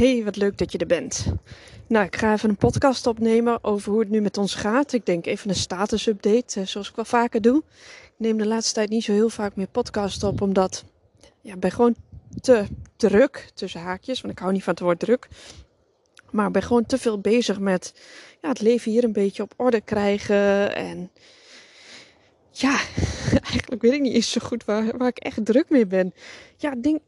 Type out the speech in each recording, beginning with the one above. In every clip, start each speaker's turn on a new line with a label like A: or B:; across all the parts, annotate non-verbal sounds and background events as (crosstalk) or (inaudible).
A: Hey, wat leuk dat je er bent. Nou, ik ga even een podcast opnemen over hoe het nu met ons gaat. Ik denk even een status-update, eh, zoals ik wel vaker doe. Ik neem de laatste tijd niet zo heel vaak meer podcast op, omdat ja, ik ben gewoon te druk, tussen haakjes, want ik hou niet van het woord druk. Maar ik ben gewoon te veel bezig met ja, het leven hier een beetje op orde krijgen. En ja, (laughs) eigenlijk weet ik niet eens zo goed waar, waar ik echt druk mee ben. Ja, denk,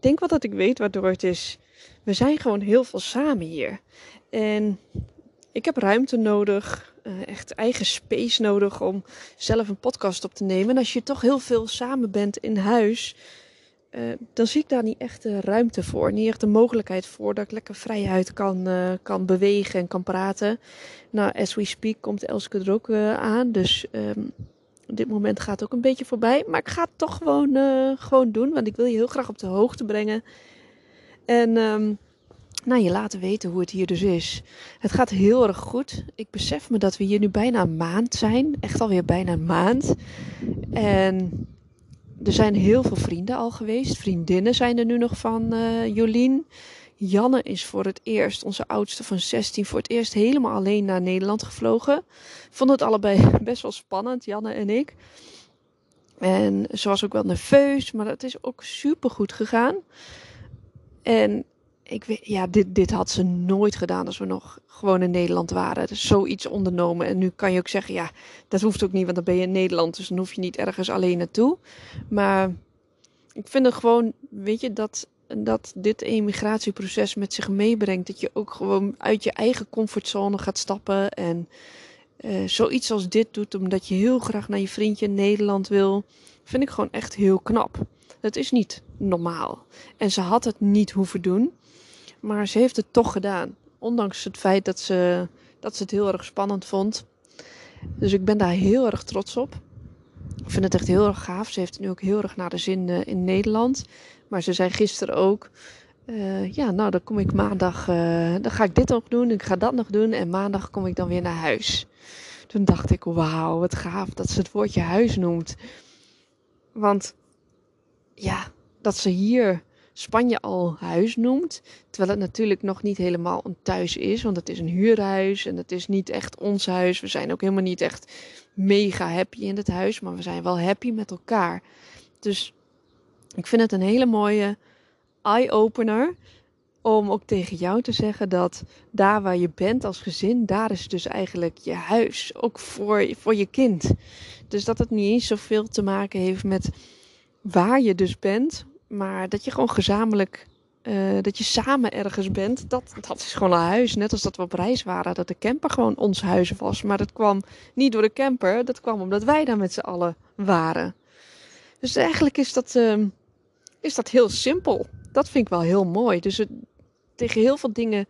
A: denk wel dat ik weet waardoor het is we zijn gewoon heel veel samen hier. En ik heb ruimte nodig, uh, echt eigen space nodig om zelf een podcast op te nemen. En als je toch heel veel samen bent in huis, uh, dan zie ik daar niet echt de ruimte voor. Niet echt de mogelijkheid voor dat ik lekker vrijheid kan, uh, kan bewegen en kan praten. Nou, as we speak komt Elske er ook aan. Dus um, op dit moment gaat ook een beetje voorbij. Maar ik ga het toch gewoon, gewoon doen, want ik wil je heel graag op de hoogte brengen en um, nou, je laten weten hoe het hier dus is. Het gaat heel erg goed. Ik besef me dat we hier nu bijna een maand zijn. Echt alweer bijna een maand. En er zijn heel veel vrienden al geweest. Vriendinnen zijn er nu nog van uh, Jolien. Janne is voor het eerst, onze oudste van 16, voor het eerst helemaal alleen naar Nederland gevlogen. Vonden het allebei (laughs) best wel spannend, Janne en ik. En ze was ook wel nerveus, maar het is ook super goed gegaan. En ik weet, ja, dit, dit had ze nooit gedaan als we nog gewoon in Nederland waren. Dus zoiets ondernomen. En nu kan je ook zeggen, ja, dat hoeft ook niet, want dan ben je in Nederland. Dus dan hoef je niet ergens alleen naartoe. Maar ik vind het gewoon, weet je, dat, dat dit emigratieproces met zich meebrengt. Dat je ook gewoon uit je eigen comfortzone gaat stappen. En uh, zoiets als dit doet, omdat je heel graag naar je vriendje in Nederland wil. Vind ik gewoon echt heel knap. Dat is niet normaal. En ze had het niet hoeven doen. Maar ze heeft het toch gedaan. Ondanks het feit dat ze, dat ze het heel erg spannend vond. Dus ik ben daar heel erg trots op. Ik vind het echt heel erg gaaf. Ze heeft nu ook heel erg naar de zin uh, in Nederland. Maar ze zei gisteren ook. Uh, ja, nou dan kom ik maandag. Uh, dan ga ik dit nog doen. Ik ga dat nog doen. En maandag kom ik dan weer naar huis. Toen dacht ik, wauw, wat gaaf dat ze het woordje huis noemt. Want ja, dat ze hier Spanje al huis noemt. Terwijl het natuurlijk nog niet helemaal een thuis is. Want het is een huurhuis en het is niet echt ons huis. We zijn ook helemaal niet echt mega happy in het huis. Maar we zijn wel happy met elkaar. Dus ik vind het een hele mooie eye-opener. Om ook tegen jou te zeggen dat daar waar je bent als gezin, daar is dus eigenlijk je huis. Ook voor, voor je kind. Dus dat het niet eens zoveel te maken heeft met waar je dus bent, maar dat je gewoon gezamenlijk, uh, dat je samen ergens bent, dat, dat is gewoon een huis. Net als dat we op reis waren, dat de camper gewoon ons huis was. Maar dat kwam niet door de camper, dat kwam omdat wij daar met z'n allen waren. Dus eigenlijk is dat, uh, is dat heel simpel. Dat vind ik wel heel mooi. Dus tegen heel veel dingen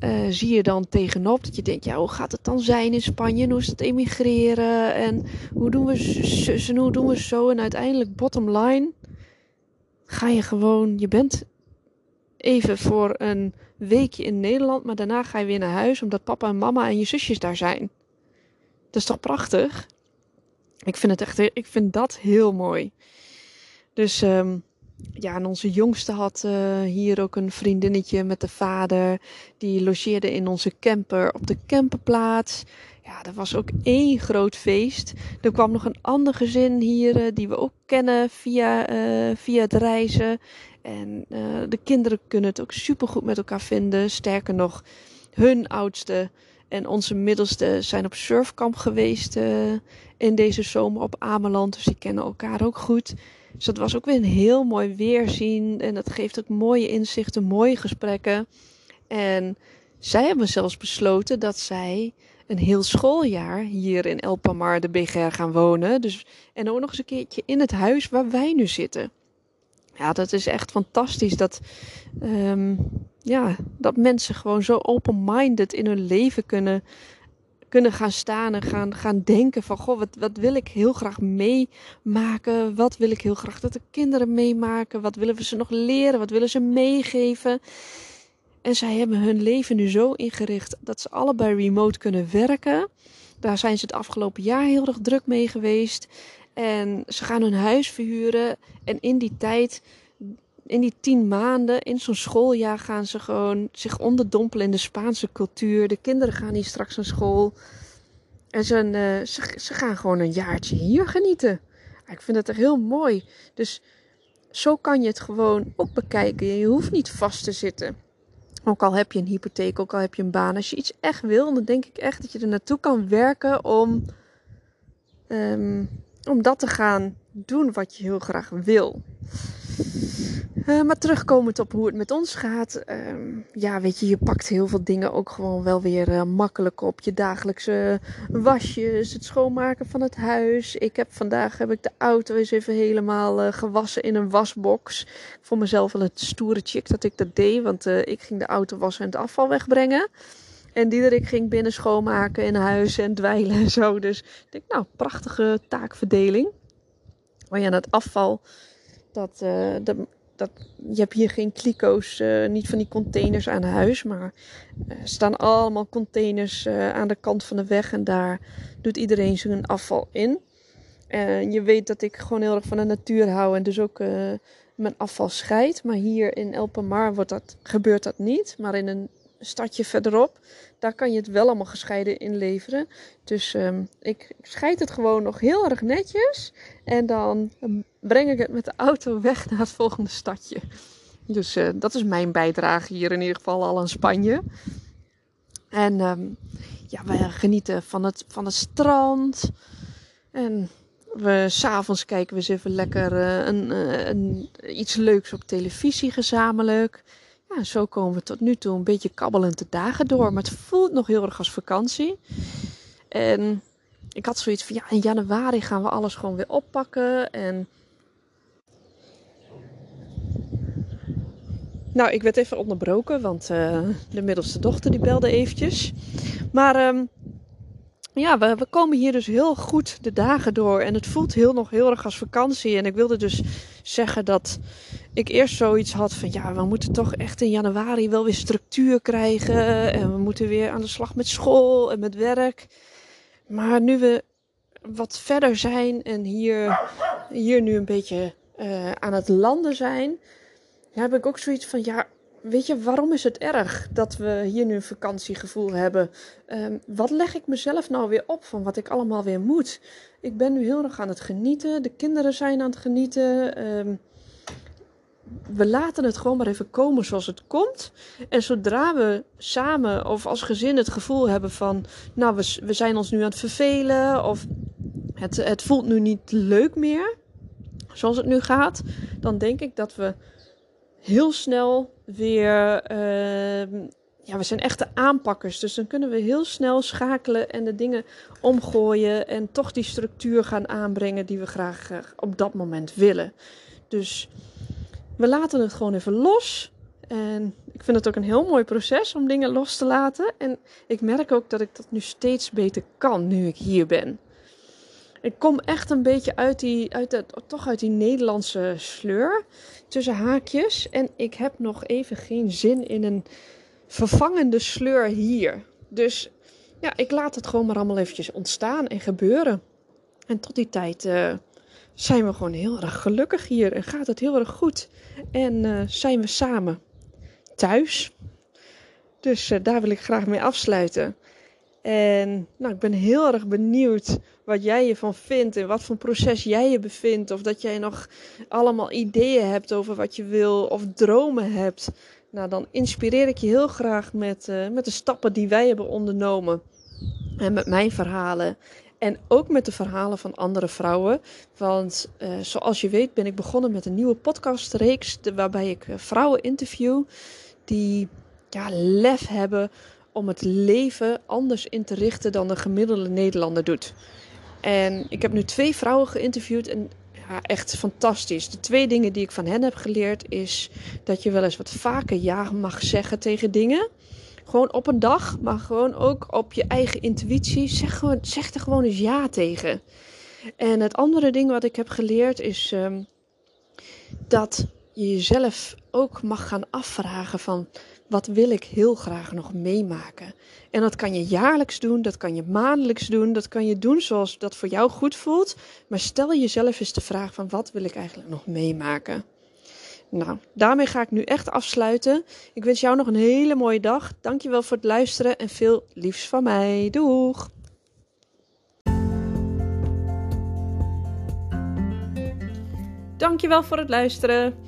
A: uh, zie je dan tegenop dat je denkt, ja, hoe gaat het dan zijn in Spanje? En hoe is het emigreren? En hoe doen we en hoe doen we zo? En uiteindelijk, bottom line, ga je gewoon, je bent even voor een weekje in Nederland, maar daarna ga je weer naar huis omdat papa en mama en je zusjes daar zijn. Dat is toch prachtig? Ik vind het echt, ik vind dat heel mooi. Dus um, ja, en onze jongste had uh, hier ook een vriendinnetje met de vader. Die logeerde in onze camper op de camperplaats. Ja, dat was ook één groot feest. Er kwam nog een ander gezin hier uh, die we ook kennen via, uh, via het reizen. En de kinderen kunnen het ook supergoed met elkaar vinden. Sterker nog, hun oudste en onze middelste zijn op surfkamp geweest in deze zomer op Ameland. Dus die kennen elkaar ook goed. Dus dat was ook weer een heel mooi weerzien. En dat geeft ook mooie inzichten, mooie gesprekken. En zij hebben zelfs besloten dat zij een heel schooljaar hier in El Pamar de BGR gaan wonen. Dus, en ook nog eens een keertje in het huis waar wij nu zitten. Ja, dat is echt fantastisch. Dat, um, ja, dat mensen gewoon zo open-minded in hun leven kunnen, kunnen gaan staan en gaan, gaan denken van, goh, wat, wat wil ik heel graag meemaken? Wat wil ik heel graag dat de kinderen meemaken? Wat willen we ze nog leren? Wat willen ze meegeven? En zij hebben hun leven nu zo ingericht dat ze allebei remote kunnen werken. Daar zijn ze het afgelopen jaar heel erg druk mee geweest. En ze gaan hun huis verhuren. En in die tijd, in die tien maanden, in zo'n schooljaar, gaan ze gewoon zich onderdompelen in de Spaanse cultuur. De kinderen gaan hier straks naar school. En ze, uh, ze, ze, gaan gewoon een jaartje hier genieten. Ik vind het echt heel mooi. Dus zo kan je het gewoon ook bekijken. Je hoeft niet vast te zitten. Ook al heb je een hypotheek, ook al heb je een baan. Als je iets echt wil, dan denk ik echt dat je er naartoe kan werken om, um, om dat te gaan doen wat je heel graag wil. Uh, maar terugkomend op hoe het met ons gaat. Uh, ja, weet je, je pakt heel veel dingen ook gewoon wel weer uh, makkelijk op. Je dagelijkse wasjes, het schoonmaken van het huis. Ik heb vandaag heb ik de auto eens even helemaal uh, gewassen in een wasbox. Ik vond mezelf wel een stoere chick dat ik dat deed. Want ik ging de auto wassen en het afval wegbrengen. En Diederik ging binnen schoonmaken in huis en dweilen en zo. Dus ik denk, nou, prachtige taakverdeling. Maar ja, dat afval, dat, uh, dat, dat, je hebt hier geen kliko's, uh, niet van die containers aan huis, maar er staan allemaal containers aan de kant van de weg en daar doet iedereen zijn afval in. En je weet dat ik gewoon heel erg van de natuur hou en dus ook mijn afval scheid. Maar hier in Elpemar wordt dat, gebeurt dat niet, maar in een stadje verderop, daar kan je het wel allemaal gescheiden inleveren. Dus um, ik, scheid het gewoon nog heel erg netjes en dan breng ik het met de auto weg naar het volgende stadje. Dus uh, dat is mijn bijdrage hier in ieder geval al aan Spanje. En um, ja, wij genieten van het, van het strand. En we, s'avonds kijken we eens even lekker uh, een, uh, een, iets leuks op televisie gezamenlijk. Ja, zo komen we tot nu toe een beetje kabbelend de dagen door. Maar het voelt nog heel erg als vakantie. En ik had zoiets van, ja, in januari gaan we alles gewoon weer oppakken. En Nou, ik werd even onderbroken, want uh, de middelste dochter die belde eventjes. Maar um, ja, we, we, komen hier dus heel goed de dagen door. En het voelt heel nog heel erg als vakantie. En ik wilde dus zeggen dat ik eerst zoiets had van... Ja, we moeten toch echt in januari wel weer structuur krijgen. En we moeten weer aan de slag met school en met werk. Maar nu we wat verder zijn en hier, hier nu een beetje uh, aan het landen zijn heb ik ook zoiets van, ja, weet je, waarom is het erg dat we hier nu een vakantiegevoel hebben? Um, wat leg ik mezelf nou weer op van wat ik allemaal weer moet? Ik ben nu heel erg aan het genieten. De kinderen zijn aan het genieten. Um, we laten het gewoon maar even komen zoals het komt. En zodra we samen of als gezin het gevoel hebben van, nou, we, we zijn ons nu aan het vervelen of het, het voelt nu niet leuk meer, zoals het nu gaat, dan denk ik dat we heel snel weer. Uh, ja, we zijn echte aanpakkers. Dus dan kunnen we heel snel schakelen en de dingen omgooien. En toch die structuur gaan aanbrengen die we graag uh, op dat moment willen. Dus we laten het gewoon even los. En ik vind het ook een heel mooi proces om dingen los te laten. En ik merk ook dat ik dat nu steeds beter kan nu ik hier ben. Ik kom echt een beetje uit die, uit de, toch uit die Nederlandse sleur tussen haakjes. En ik heb nog even geen zin in een vervangende sleur hier. Dus ja, ik laat het gewoon maar allemaal eventjes ontstaan en gebeuren. En tot die tijd uh, zijn we gewoon heel erg gelukkig hier en gaat het heel erg goed. En uh, zijn we samen thuis. Dus uh, daar wil ik graag mee afsluiten. En nou, ik ben heel erg benieuwd wat jij ervan vindt en wat voor proces jij je bevindt. Of dat jij nog allemaal ideeën hebt over wat je wil of dromen hebt. Nou, dan inspireer ik je heel graag met, uh, met de stappen die wij hebben ondernomen. En met mijn verhalen. En ook met de verhalen van andere vrouwen. Want uh, zoals je weet ben ik begonnen met een nieuwe podcastreeks. Waarbij ik uh, vrouwen interview die ja, lef hebben om het leven anders in te richten dan de gemiddelde Nederlander doet. En ik heb nu twee vrouwen geïnterviewd en echt fantastisch. De twee dingen die ik van hen heb geleerd is dat je wel eens wat vaker ja mag zeggen tegen dingen. Gewoon op een dag, maar gewoon ook op je eigen intuïtie. Zeg, gewoon, zeg er gewoon eens ja tegen. En het andere ding wat ik heb geleerd is um, dat je jezelf ook mag gaan afvragen van wat wil ik heel graag nog meemaken. En dat kan je jaarlijks doen, dat kan je maandelijks doen, dat kan je doen zoals dat voor jou goed voelt. Maar stel jezelf eens de vraag van wat wil ik eigenlijk nog meemaken. Nou, daarmee ga ik nu echt afsluiten. Ik wens jou nog een hele mooie dag. Dankjewel voor het luisteren en veel liefs van mij. Doeg! Dankjewel voor het luisteren.